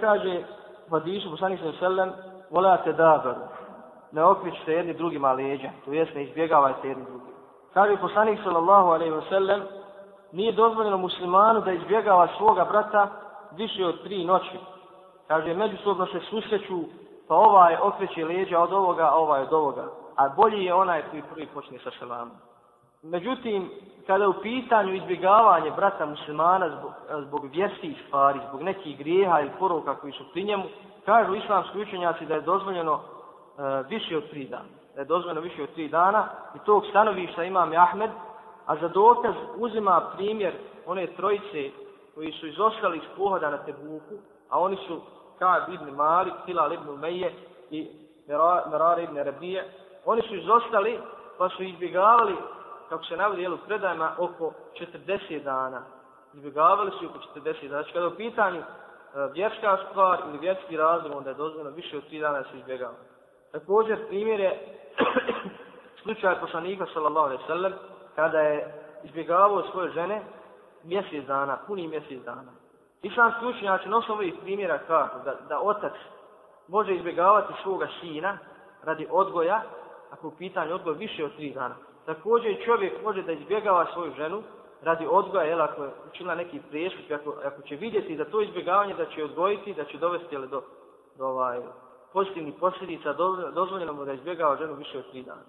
Kaže, vadišu, poslanik ve sellem, volate dabaru. Ne okričite jedni drugima leđa, to jest ne izbjegavajte jedni drugi. Kaže poslanik sallallahu alaihi ve sellem: nije dozvoljeno muslimanu da izbjegava svoga brata više od tri noći. Kaže, međusobno se susreću, pa ovaj okreće leđa od ovoga, a ovaj od ovoga. A bolji je onaj koji prvi počne sa selamom. Međutim, kada je u pitanju izbjegavanje brata muslimana zbog, e, zbog vjerskih stvari, zbog nekih grijeha ili poruka koji su pri njemu, kažu islamski učenjaci da je dozvoljeno e, više od tri dana. Da je dozvoljeno više od tri dana i tog stanovišta imam Ahmed, a za dokaz uzima primjer one trojice koji su izostali iz pohoda na Tebuku, a oni su Kaab ibn Malik, Hilal ibn Umeje i Merar ibn Rabije, oni su izostali pa su izbjegavali kako se navodi jel, u predajama, oko 40 dana. Izbjegavali su oko 40 dana. Znači, kada je u pitanju e, vjerska stvar ili vjerski razlog, onda je dozvoljeno više od 3 dana se izbjegava. Također, primjer je slučaj poslanika, sallallahu alaihi sallam, kada je izbjegavao svoje žene mjesec dana, puni mjesec dana. Islamski učenjači na osnovu ovih primjera kako da, da otac može izbjegavati svoga sina radi odgoja, ako u pitanju odgoja više od tri dana. Također čovjek može da izbjegava svoju ženu radi odgoja, jel, ako je učinila neki priješut, ako, ako će vidjeti da to izbjegavanje da će odgojiti, da će dovesti jel, do, do ovaj, pozitivnih posljedica, dozvoljeno mu da izbjegava ženu više od tri dana.